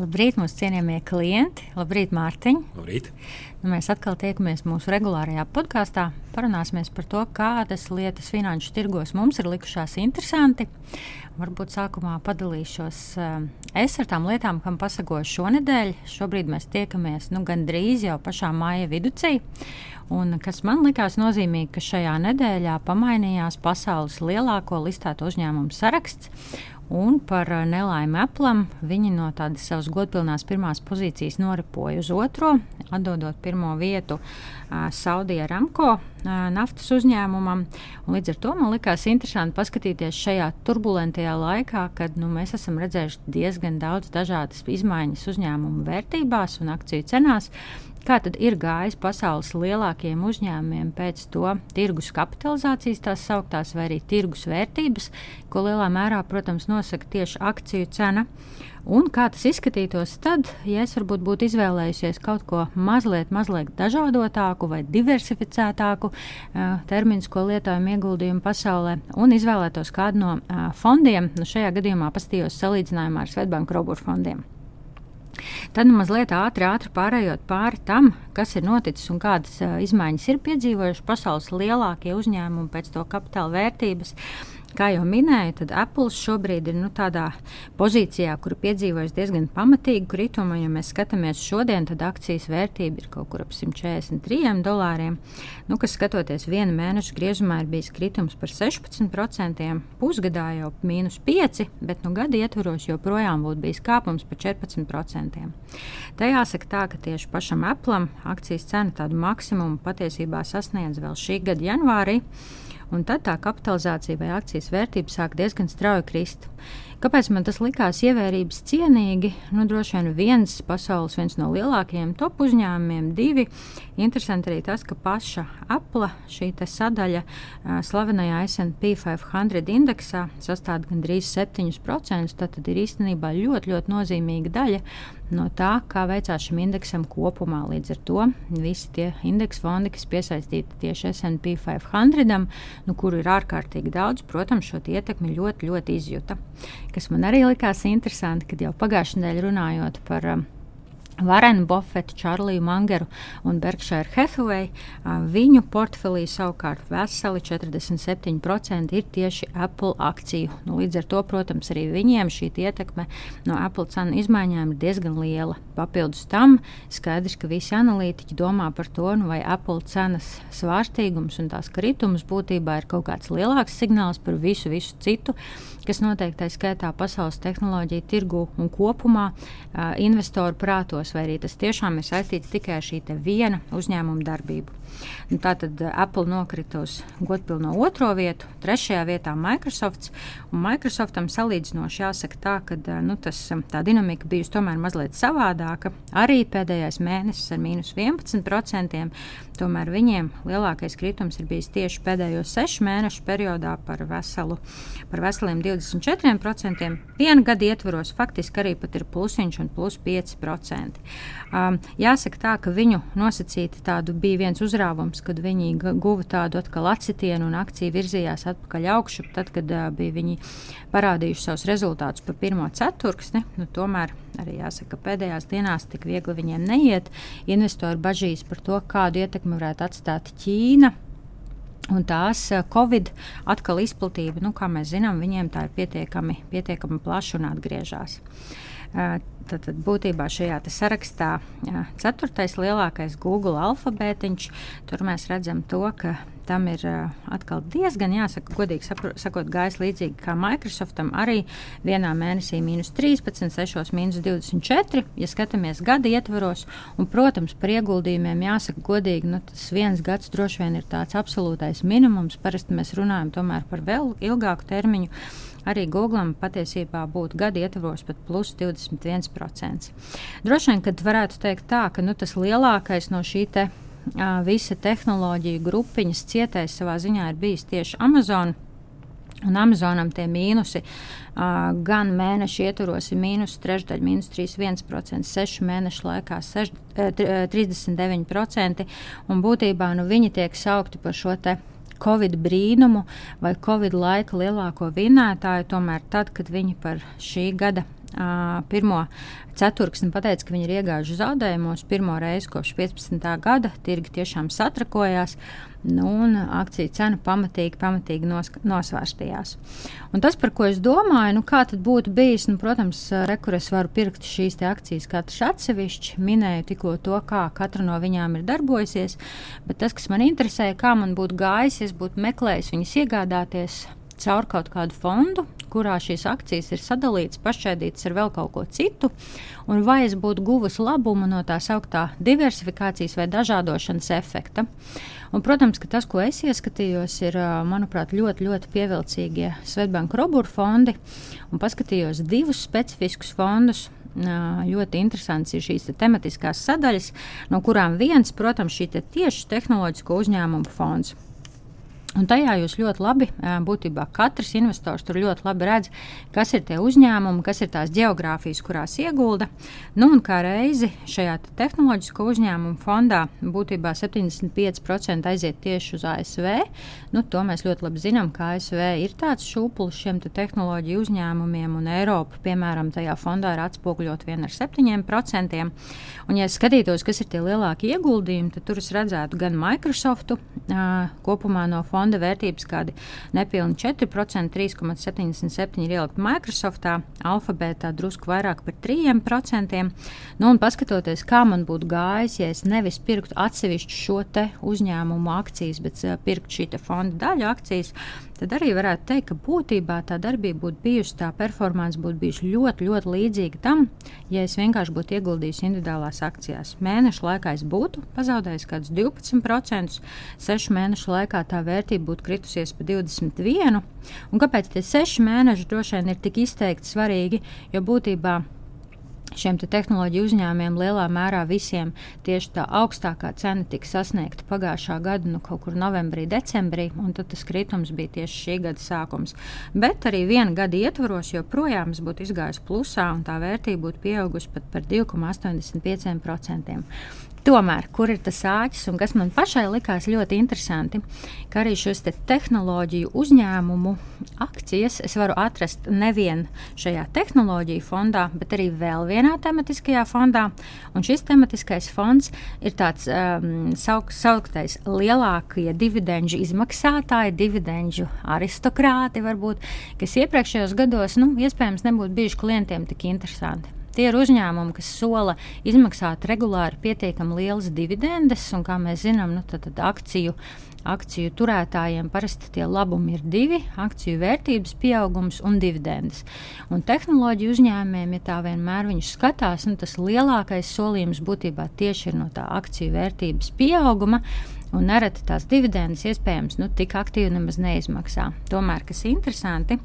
Labrīt, mūsu cienījamie klienti! Labrīt, Mārtiņ! Labrīt! Nu, mēs atkal tiekamies mūsu regulārajā podkāstā. Parunāsimies par to, kādas lietas finanšu tirgos mums ir likušās interesanti. Varbūt sākumā padalīšos uh, es ar tām lietām, kam pasakoju šonadēļ. Šobrīd mēs tiekamies nu, gandrīz jau pašā māja viducī. Un kas man likās nozīmīgi, ka šajā nedēļā pamainījās pasaules lielāko listēto uzņēmumu saraksts. Un par eh, nelaimi aplam viņi no tādas savas godpilnās pirmās pozīcijas noripoja uz otro, atdodot pirmo vietu uh, Saudijā Ramko uh, naftas uzņēmumam. Un līdz ar to man likās interesanti paskatīties šajā turbulentajā laikā, kad nu, mēs esam redzējuši diezgan daudz dažādas izmaiņas uzņēmumu vērtībās un akciju cenās. Kā tad ir gājis pasaules lielākajiem uzņēmumiem pēc to tirgus kapitalizācijas, tās sauktās, vai arī tirgus vērtības, ko lielā mērā, protams, nosaka tieši akciju cena. Un kā tas izskatītos tad, ja es varbūt būtu izvēlējusies kaut ko mazliet, mazliet dažādotāku vai diversificētāku uh, terminu, ko lietojam ieguldījumu pasaulē, un izvēlētos kādu no uh, fondiem, nu šajā gadījumā pastījos salīdzinājumā ar Svetbanku Roburu fondiem. Tad mazliet ātri, ātri pārējot pāri tam, kas ir noticis un kādas izmaiņas ir piedzīvojuši pasaules lielākie uzņēmumi pēc to kapitāla vērtības. Kā jau minēju, tad Apple šobrīd ir nu, tādā pozīcijā, kur piedzīvojas diezgan pamatīgu kritumu. Ja mēs skatāmies šodien, tad akcijas vērtība ir kaut kur ap 143 dolāriem. Nu, kas skatoties vienu mēnešu griezumā, ir bijis kritums par 16%, pusgadā jau mīnus 5%, bet nu, gada ietvaros joprojām būtu bijis kāpums par 14%. Tā jāsaka tā, ka tieši pašam Apple akcijas cena tādu maksimumu patiesībā sasniedz vēl šī gada janvārī un tad tā kapitalizācija vai akcijas vērtība sāk diezgan strauji krist. Kāpēc man tas likās ievērības cienīgi? Nu, droši vien viens pasaules viens no lielākajiem top uzņēmumiem, divi. Interesanti arī tas, ka paša Apple šī sadaļa uh, slavenajā SP 500 indeksā sastāv gandrīz 7%. Tad ir īstenībā ļoti, ļoti nozīmīga daļa no tā, kā veicās šim indeksam kopumā. Līdz ar to visi tie indeksu fondi, kas piesaistīti tieši SP 500, nu, kuru ir ārkārtīgi daudz, protams, šo ietekmi ļoti, ļoti izjuta kas man arī likās interesanti, kad jau pagājušajā nedēļā runājot par um, Varenu Buffetu, Čārliju Mangeru un Berkshire Hathaway. Viņu portfelī savukārt veseli 47% ir tieši Apple akciju. Nu, līdz ar to, protams, arī viņiem šī ietekme no Apple cenu izmaiņām ir diezgan liela. Papildus tam skaidrs, ka visi analītiķi domā par to, nu, vai Apple cenas svārstīgums un tās kritums būtībā ir kaut kāds lielāks signāls par visu, visu citu, kas noteikti skaitā pasaules tehnoloģiju tirgu un kopumā investoru prātos vai arī tas tiešām ir saistīts tikai ar šī viena uzņēmuma darbību. Nu, Tātad Apple nokrita uz godpilno otro vietu, trešajā vietā Microsoft. Microsoftam salīdzinoši jāsaka tā, ka nu, tas, tā dinamika bijusi tomēr mazliet savādāka. Arī pēdējais mēnesis ar mīnus 11%. Tomēr viņiem lielākais kritums ir bijis tieši pēdējo sešu mēnešu periodā par, veselu, par veseliem 24%. Viena gada ietvaros faktiski arī ir plusiņš un plus 5%. Um, jāsaka tā, ka viņu nosacīti tādu bija viens uzrāvums, kad viņi guva tādu atkal atsitienu un akcija virzījās atpakaļ augšu, tad, kad uh, bija viņi parādījuši savus rezultātus par pirmo ceturksni. Nu, tomēr arī jāsaka, ka pēdējās dienās tik viegli viņiem neiet. Investori bažīs par to, kādu ietekmi varētu atstāt Ķīna. Un tās Covid atkal izplatība, nu, kā mēs zinām, viņiem tā ir pietiekami, pietiekami plaša un atgriežas. Tad, tad būtībā šajā sarakstā ceturtais lielākais Google alfabētiņš. Tur mēs redzam to, ka tam ir uh, atkal diezgan, jāsaka, godīgi sakot, gājis līdzīgi kā Microsoftam. Arī vienā mēnesī mīnus 13, 6, mīnus 24, ja skatāmies gada ietvaros. Un, protams, par ieguldījumiem jāsaka godīgi, nu, tas viens gads droši vien ir tāds absolūtais minimums. Parasti mēs runājam par vēl ilgāku termiņu arī Google patiesībā būtu gada ietvaros pat plus 21%. Droši vien, kad varētu teikt tā, ka nu, tas lielākais no šī te visa tehnoloģija grupiņas cietējs savā ziņā ir bijis tieši Amazon. Un Amazonam tie mīnusi uh, gan mēneša ietvaros ir mīnus trešdaļa, mīnus 3,1%, sešu mēnešu laikā seš, uh, 39%. Un būtībā nu, viņi tiek saukti par šo te Covid brīnumu vai Covid laika lielāko vinētāju, tomēr tad, kad viņi par šī gada uh, pirmo ceturksni pateica, ka viņi ir iegājuši zaudējumos pirmo reizi kopš 15. gada. Tirgi tiešām satrakojās. Nu, un akciju cena pamatīgi, pamatīgi nos, nosvērstījās. Un tas, par ko es domāju, nu, kā tad būtu bijis, nu, protams, rekur es varu pirkt šīs akcijas katrs atsevišķi. Minēju tikko to, kā katra no viņām ir darbojusies, bet tas, kas man interesē, kā man būtu gājis, es būtu meklējis viņas iegādāties caur kaut kādu fondu, kurā šīs akcijas ir sadalītas, pašķēdītas ar vēl kaut ko citu, un vai es būtu guvusi labumu no tā sauktā diversifikācijas vai dažādošanas efekta. Un, protams, ka tas, ko es ieskatījos, ir, manuprāt, ļoti, ļoti pievilcīgie Svetbanka Robur fondi, un paskatījos divus specifiskus fondus. Ļoti interesants ir šīs te tematiskās sadaļas, no kurām viens, protams, te tieši tehnoloģisko uzņēmumu fonds. Un tajā jūs ļoti labi, būtībā katrs investors tur ļoti labi redz, kas ir tie uzņēmumi, kas ir tās geogrāfijas, kurās iegulda. Nu, un kā reizi šajā te tehnoloģisko uzņēmumu fondā būtībā 75% aiziet tieši uz ASV. Nu, to mēs ļoti labi zinām, ka ASV ir tāds šūpulis šiem te tehnoloģiju uzņēmumiem, un Eiropa, piemēram, tajā fondā ir atspoguļot vien ar 7%. Un, ja skatītos, kas ir tie lielākie ieguldījumi, tad tur es redzētu gan Microsoftu kopumā no fonda fonda vērtības kādi nepilni 4%, 3,77% ir ielikt Microsoftā, Alphabetā drusku vairāk par 3%. Nu, un paskatoties, kā man būtu gājis, ja es nevis pirktu atsevišķu šo uzņēmumu akcijas, bet uh, pirktu šī fonda daļu akcijas, tad arī varētu teikt, ka būtībā tā darbība būtu bijusi, tā performance būtu bijusi ļoti, ļoti līdzīga tam, ja es vienkārši būtu ieguldījis individuālās akcijās. Mēnešu laikā es būtu pazaudējis kaut kādus 12%, sešu mēnešu laikā tā vērtība būtu kritusies pa 21%. Un kāpēc tie seši mēneši droši vien ir tik izteikti svarīgi? Jo būtībā šiem te tehnoloģiju uzņēmumiem lielā mērā visiem tieši tā augstākā cena tika sasniegta pagājušā gada, nu, kaut kur novembrī, decembrī, un tad tas kritums bija tieši šī gada sākums. Bet arī viena gada ietvaros joprojām būtu izgājis plusā, un tā vērtība būtu pieaugusi pat par 2,85%. Tomēr, kur ir tas āķis un kas man pašai likās ļoti interesanti, ka arī šos te tehnoloģiju uzņēmumu akcijas es varu atrast nevien šajā tehnoloģiju fondā, bet arī vēl vienā tematiskajā fondā. Un šis tematiskais fonds ir tāds um, sauk, sauktais lielākie dividendžu izmaksātāji, dividendžu aristokrāti, varbūt, kas iepriekšējos gados nu, iespējams nebūtu bijuši klientiem tik interesanti. Tie ir uzņēmumi, kas sola izmaksāt regulāri pietiekami lielas dividendes, un, kā mēs zinām, nu, tad, tad akciju, akciju turētājiem parasti tie labumi ir divi - akciju vērtības pieaugums un dividendes. Un tehnoloģiju uzņēmējiem, ja tā vienmēr viņus skatās, nu, tas lielākais solījums būtībā tieši ir no tā akciju vērtības pieauguma. Un nereti tās dividendes iespējams nu, tik aktīvi nemaz neizmaksā. Tomēr, kas interesanti,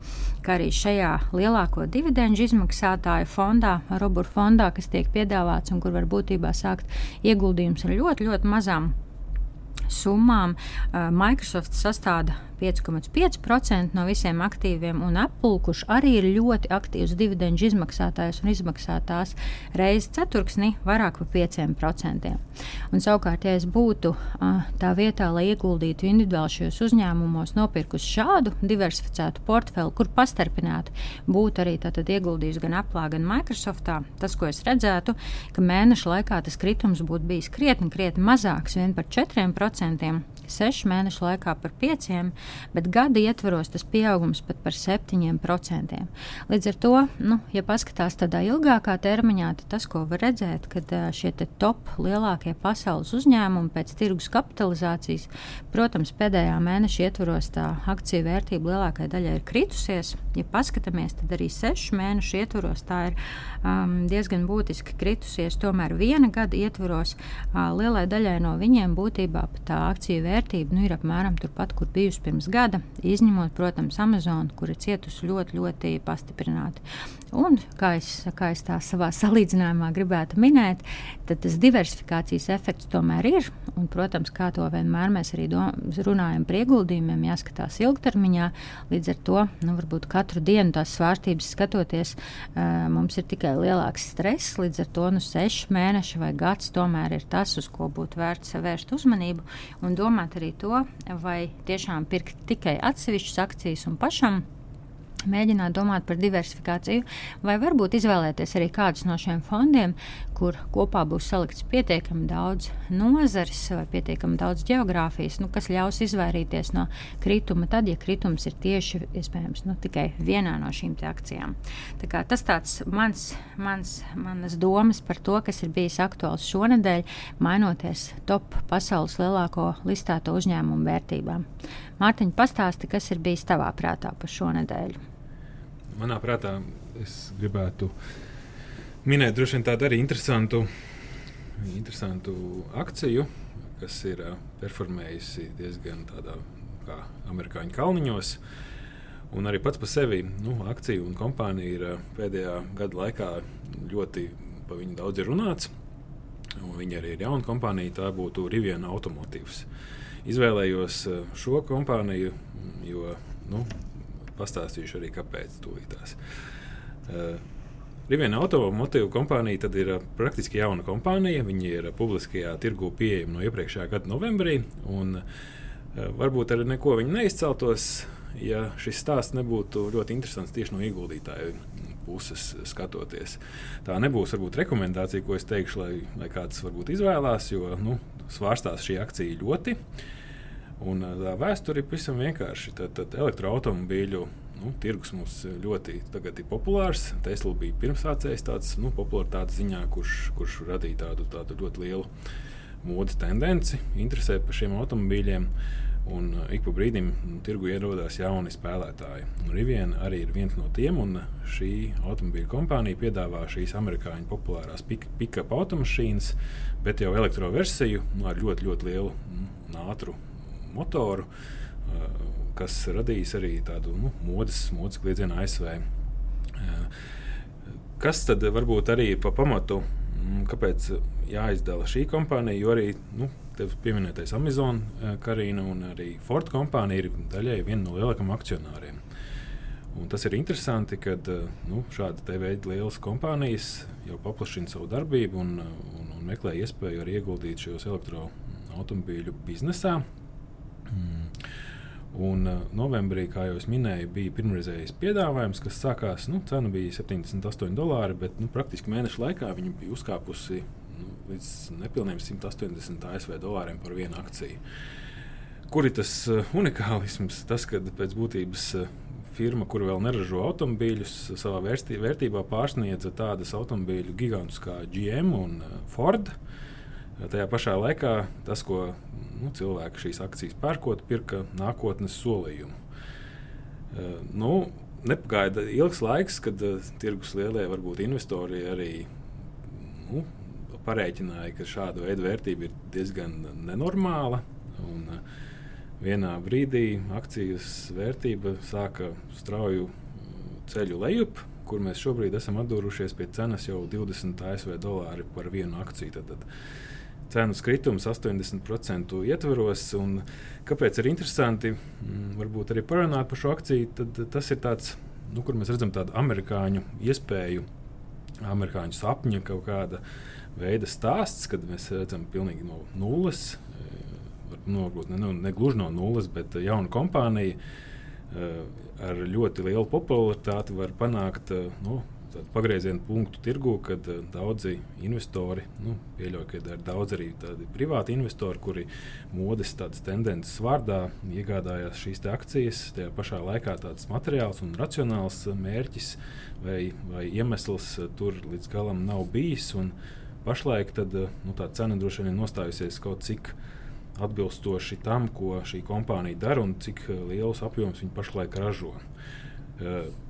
ka arī šajā lielāko dividendu izmaksātāju fondā, Robur fondā, kas tiek piedāvāts un kur var būtībā sākt ieguldījums ar ļoti, ļoti mazām summām, Microsoft sastāda 5,5% no visiem aktīviem, un Apple, kurš arī ir ļoti aktīvs dividendžu izmaksātājs un izmaksātājs reizes ceturksnī, vairāk par 5%. Un, savukārt, ja es būtu tā vietā, lai ieguldītu individuāli šajos uzņēmumos, nopirkus šādu diversificētu portfeli, kur pastarpināti būtu arī ieguldījis gan Apple, gan Microsoftā, tas, ko es redzētu, ka mēneša laikā tas kritums būtu bijis krietni, krietni mazāks, vien par 4%, sešu mēnešu laikā par 5%. Bet gada ietvaros tas pieaugums pat par 7%. Līdz ar to, nu, ja paskatās tādā ilgākā termiņā, tad tas, ko var redzēt, kad šie top lielākie pasaules uzņēmumi pēc tirgus kapitalizācijas, protams, pēdējā mēneša ietvaros tā akciju vērtība lielākajai daļai ir kritusies. Ja paskatāmies, tad arī sešu mēnešu ietvaros tā ir um, diezgan būtiski kritusies. Tomēr viena gada ietvaros uh, lielai daļai no viņiem būtībā tā akciju vērtība nu, ir apmēram turpat, kur bijusi pirms gada, izņemot, protams, Amazon, kur ir cietusi ļoti, ļoti pastiprināti. Un, kā es, kā es tā savā salīdzinājumā gribētu minēt, tad tas diversifikācijas efekts tomēr ir. Un, protams, kā to vienmēr mēs arī runājam par ieguldījumiem, jāskatās ilgtermiņā. Līdz ar to nu, varbūt katru dienu tās svārstības skatoties, uh, mums ir tikai lielāks stress. Līdz ar to nu, seši mēneši vai gads tomēr ir tas, uz ko būtu vērts vērst uzmanību un domāt arī to, vai tiešām pirkt tikai atsevišķas akcijas un pašam mēģināt domāt par diversifikāciju, vai varbūt izvēlēties arī kādus no šiem fondiem, kur kopā būs salikts pietiekami daudz nozares vai pietiekami daudz geogrāfijas, nu, kas ļaus izvairīties no krituma, tad, ja kritums ir tieši iespējams nu, tikai vienā no šīm akcijām. Tā tas tāds mans, mans, manas domas par to, kas ir bijis aktuāls šonadēļ, mainoties top pasaules lielāko listēto uzņēmumu vērtībām. Mārtiņ, pastāsti, kas ir bijis tavā prātā par šo nedēļu? Manā prātā es gribētu minēt droši vien tādu arī interesantu, interesantu akciju, kas ir uh, performējusi diezgan tādā kā amerikāņu kalniņos. Un arī pats par sevi nu, akciju un kompānija ir uh, pēdējā gada laikā ļoti par viņu daudz ir runāts. Viņa arī ir jauna kompānija, tā būtu Riviera Automotīvs. Uh, izvēlējos eh, šo kompāniju, jo nu, pastāstīšu arī kāpēc tūlītās. Uh, Riviera automotīvu kompānija ir uh, praktiski jauna kompānija. Viņi ir uh, publiskajā tirgū pieejama no iepriekšējā gada novembrī. Un, uh, varbūt arī neko viņi neizceltos, ja šis stāsts nebūtu ļoti interesants tieši no ieguldītāju puses skatoties. Tā nebūs varbūt rekomendācija, ko es teikšu, lai, lai kāds varbūt izvēlās, jo nu, svārstās šī akcija ļoti. Un tā vēsture ir pavisam vienkārši. Tad, tad elektroautobīļu nu, tirgus mums ļoti ir populārs. Tesla bija pirmsācējs tāds nu, popularitātes ziņā, kurš, kurš radīja tādu, tādu ļoti lielu modes tendenci, interesē par šiem automobīļiem. Un ik pa brīdim nu, tirgu ierodas jauni spēlētāji. Riviera arī ir viens no tiem. Šī automobīļa kompānija piedāvā šīs amerikāņu populārās pick-up automašīnas, bet jau elektroversiju nu, ar ļoti, ļoti lielu un nu, ātru motoru, kas radīs arī tādu nu, modes, modes kliedzienu ASV. Kas tad varbūt arī pa pamatu, mm, kāpēc jāizdala šī kompānija, jo arī nu, tev pieminētais Amazon karina un arī Ford kompānija ir daļai viena no lielākajiem akcionāriem. Un tas ir interesanti, ka nu, šāda veida lielas kompānijas jau paplašina savu darbību un, un, un meklē iespēju arī ieguldīt šajos elektroautobīļu biznesā. Mm. Un uh, novembrī, kā jau minēju, bija pirmreizējais piedāvājums, kas sākās. Nu, cena bija 78 dolāri, bet nu, praktiski mēneša laikā viņa bija uzkāpusi nu, līdz nepilniem 180 ASV dolāriem par vienu akciju. Kur ir tas uh, unikālisms? Tas, ka pēc būtības uh, firma, kur vēl neražo automobīļus, savā vērtī, vērtībā pārsniedza tādas automobīļu gigantus kā GM un uh, Ford. Tajā pašā laikā tas, ko nu, cilvēki šīs akcijas pērkot, pirka nākotnes solījumu. Uh, nu, nepagaida ilgs laiks, kad uh, tirgus lielie varbūt investori arī nu, parēķināja, ka šāda veida vērtība ir diezgan nenormāla. Un, uh, vienā brīdī akcijas vērtība sāka strauju ceļu lejup, kur mēs šobrīd esam atdūrušies pie cenas jau 20 ASV dolāri par vienu akciju. Tad, tad, cenu kritums 80% ietvaros. Kāpēc ir interesanti mm, varbūt arī parunāt par šo akciju? Tad tas ir tāds, nu, kur mēs redzam tādu amerikāņu iespēju, amerikāņu sapņu kaut kāda veida stāsts, kad mēs redzam pilnīgi no nulles. Varbūt ne, nu, ne gluži no nulles, bet jauna kompānija ar ļoti lielu popularitāti var panākt nu, pagrieziena punktu tirgu, kad uh, daudzi investori, nu, pieļauju, ka ir daudz arī tādi privāti investori, kuri modes tādas tendences vārdā iegādājās šīs akcijas. Tajā pašā laikā tāds materiāls un racionāls mērķis vai, vai iemesls tur līdz galam nav bijis. Pašlaik tad, nu, tā cena droši vien ir nostājusies kaut cik atbilstoši tam, ko šī kompānija dara un cik lielus apjomus viņi pašlaik ražo. Eh,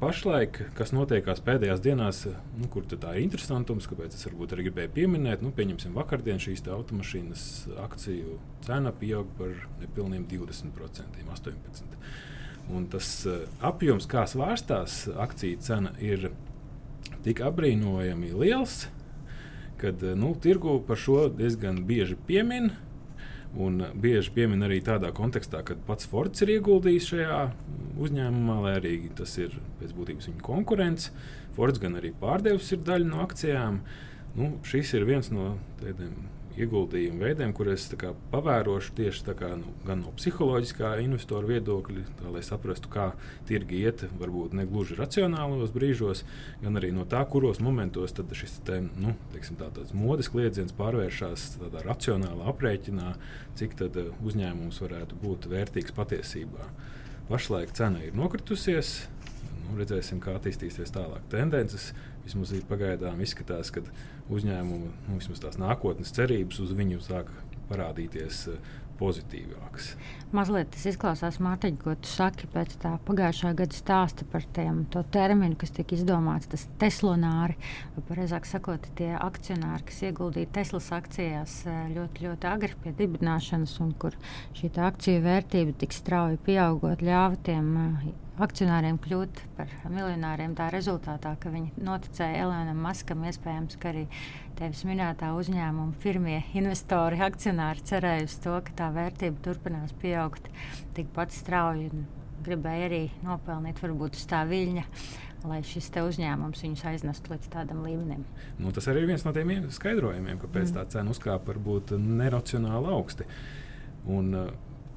pašlaik, kas notiekās pēdējās dienās, nu, kur tā ir interesantums, kāpēc es varbūt arī gribēju pieminēt, nu, pieņemsim, vakardien šīs automašīnas akciju cena pieauga par nepilniem 20%, 18%. Un tas apjoms, kā svārstās akciju cena, ir tik apbrīnojami liels, ka nu, tirgu par šo diezgan bieži piemin. Un bieži piemin arī tādā kontekstā, ka pats Fords ir ieguldījis šajā uzņēmumā, lai arī tas ir pēc būtības viņa konkurents. Fords gan arī pārdevis daļu no akcijām. Nu, šis ir viens no tādiem ieguldījumu veidiem, kurus pavērošu tieši kā, nu, gan no psiholoģiskā investora viedokļa, tā, lai saprastu, kā tirgi iet, varbūt ne gluži racionālos brīžos, gan arī no tā, kuros momentos šis te, nu, teiksim, tā, modes kliedziens pārvēršas tādā racionālā aprēķinā, cik tad eh, uzņēmums varētu būt vērtīgs patiesībā. Pašlaik cena ir nokritusies. Redzēsim, kā attīstīsies tālāk tendences. Vismaz pagaidām izskatās, ka uzņēmumu nu, vismaz tās nākotnes cerības uz viņu sāk parādīties pozitīvākas. Mazliet tas izklausās, Mārtiņ, ko tu saki pēc tā pagājušā gada stāsta par tiem, to terminu, kas tika izdomāts, tas teslonāri, vai pareizāk sakot, tie akcionāri, kas ieguldīja Teslas akcijās eh, ļoti, ļoti agri pie dibināšanas, un kur šī akciju vērtība tik strauji pieaugot, ļāva tiem eh, akcionāriem kļūt par miljonāriem tā rezultātā, ka viņi noticēja Elanam Maskam, iespējams, ka arī tevis minētā uzņēmuma pirmie investori, akcionāri cerēja uz to, ka tā vērtība turpinās pieaugt tikpat strauji. Gribēja arī nopelnīt varbūt uz tā viļņa, lai šis uzņēmums viņus aiznestu līdz tādam līmenim. Nu, tas arī ir viens no tiem skaidrojumiem, kāpēc mm. tā cena uzkāpa varbūt neracionāli augsti. Un,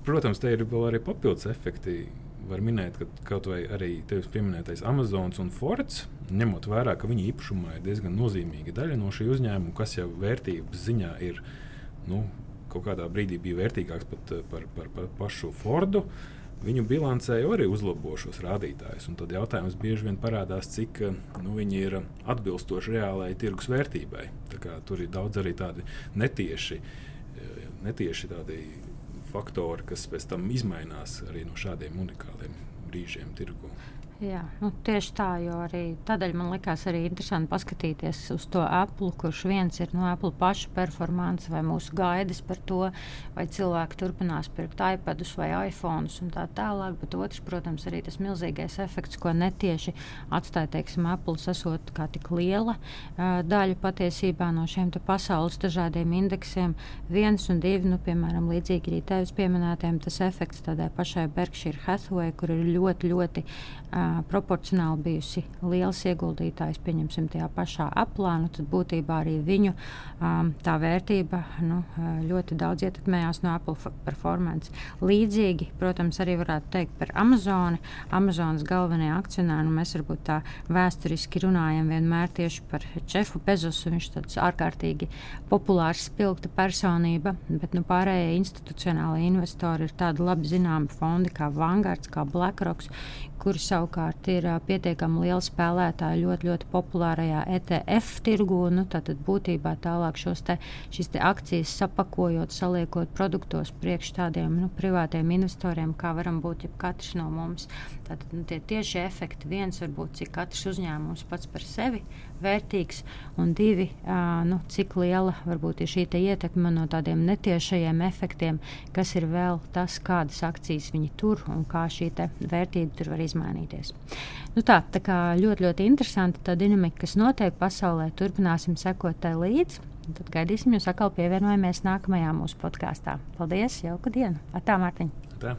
protams, te ir vēl arī papildus efekti var minēt, ka kaut vai arī tevis pieminētais Amazon un Fords, ņemot vērā, ka viņa īpašumā ir diezgan nozīmīga daļa no šī uzņēmuma, kas jau vērtības ziņā ir nu, kaut kādā brīdī bija vērtīgāks pat eh, par, par, par pašu Fordu. Viņu bilancē jau arī uzlabo šos rādītājus. Tad jautājums bieži vien parādās, cik eh, nu, viņi ir atbilstoši reālajai tirgus vērtībai. Tur ir daudz arī tādi netieši, eh, netieši tādi faktori, kas pēc tam mainās arī no šādiem unikāliem brīžiem tirgū. Jā, nu, tieši tā, jo arī tādēļ man likās arī interesanti paskatīties uz to Apple, kurš viens ir no Apple paša performance vai mūsu gaidas par to, vai cilvēki turpinās pirkt iPadus vai iPhones un tā tālāk. Bet otrs, protams, arī tas milzīgais efekts, ko netieši atstāja, teiksim, Apple esot kā tik liela uh, daļa patiesībā no šiem pasaules dažādiem indeksiem. Viens un divi, nu, piemēram, līdzīgi arī tevis pieminētiem, tas efekts tādai pašai Berkshire Hathaway, kur ir ļoti, ļoti uh, proporcionāli bijusi liels ieguldītājs, pieņemsim, tajā pašā aplā, nu, tad būtībā arī viņu um, tā vērtība nu, ļoti daudz ietekmējās no Apple performance. Līdzīgi, protams, arī varētu teikt par Amazoni. Amazonas galvenie akcionāri, nu, mēs varbūt tā vēsturiski runājam vienmēr tieši par Čefu Bezosu. Viņš ir ārkārtīgi populārs, spilgta personība, bet nu, pārējie institucionāli investori ir tādi labi zināmi fondi kā Vanguards, kā BlackRock, kuri savukārt ir uh, pietiekami lieli spēlētāji ļoti, ļoti populārajā ETF tirgu. Nu, tad būtībā tālāk te, te akcijas sapakojot, saliekot produktos priekš tādiem nu, privātiem investoriem, kā varam būt katrs no mums. Tad nu, tie tieši efekti viens var būt, cik katrs uzņēmums pats par sevi vērtīgs, un divi, uh, nu, cik liela varbūt ir šī ietekme no tādiem netiešajiem efektiem, kas ir vēl tas, kādas akcijas viņi tur un kā šī vērtība tur var izmainīties. Nu tā, tā kā ļoti, ļoti interesanti tā dinamika, kas notiek pasaulē, turpināsim sekot tai līdzi. Tad gaidīsim jūs atkal pievienojamies nākamajā mūsu podkāstā. Paldies, jauka diena! Atā, Mārtiņa! Atā.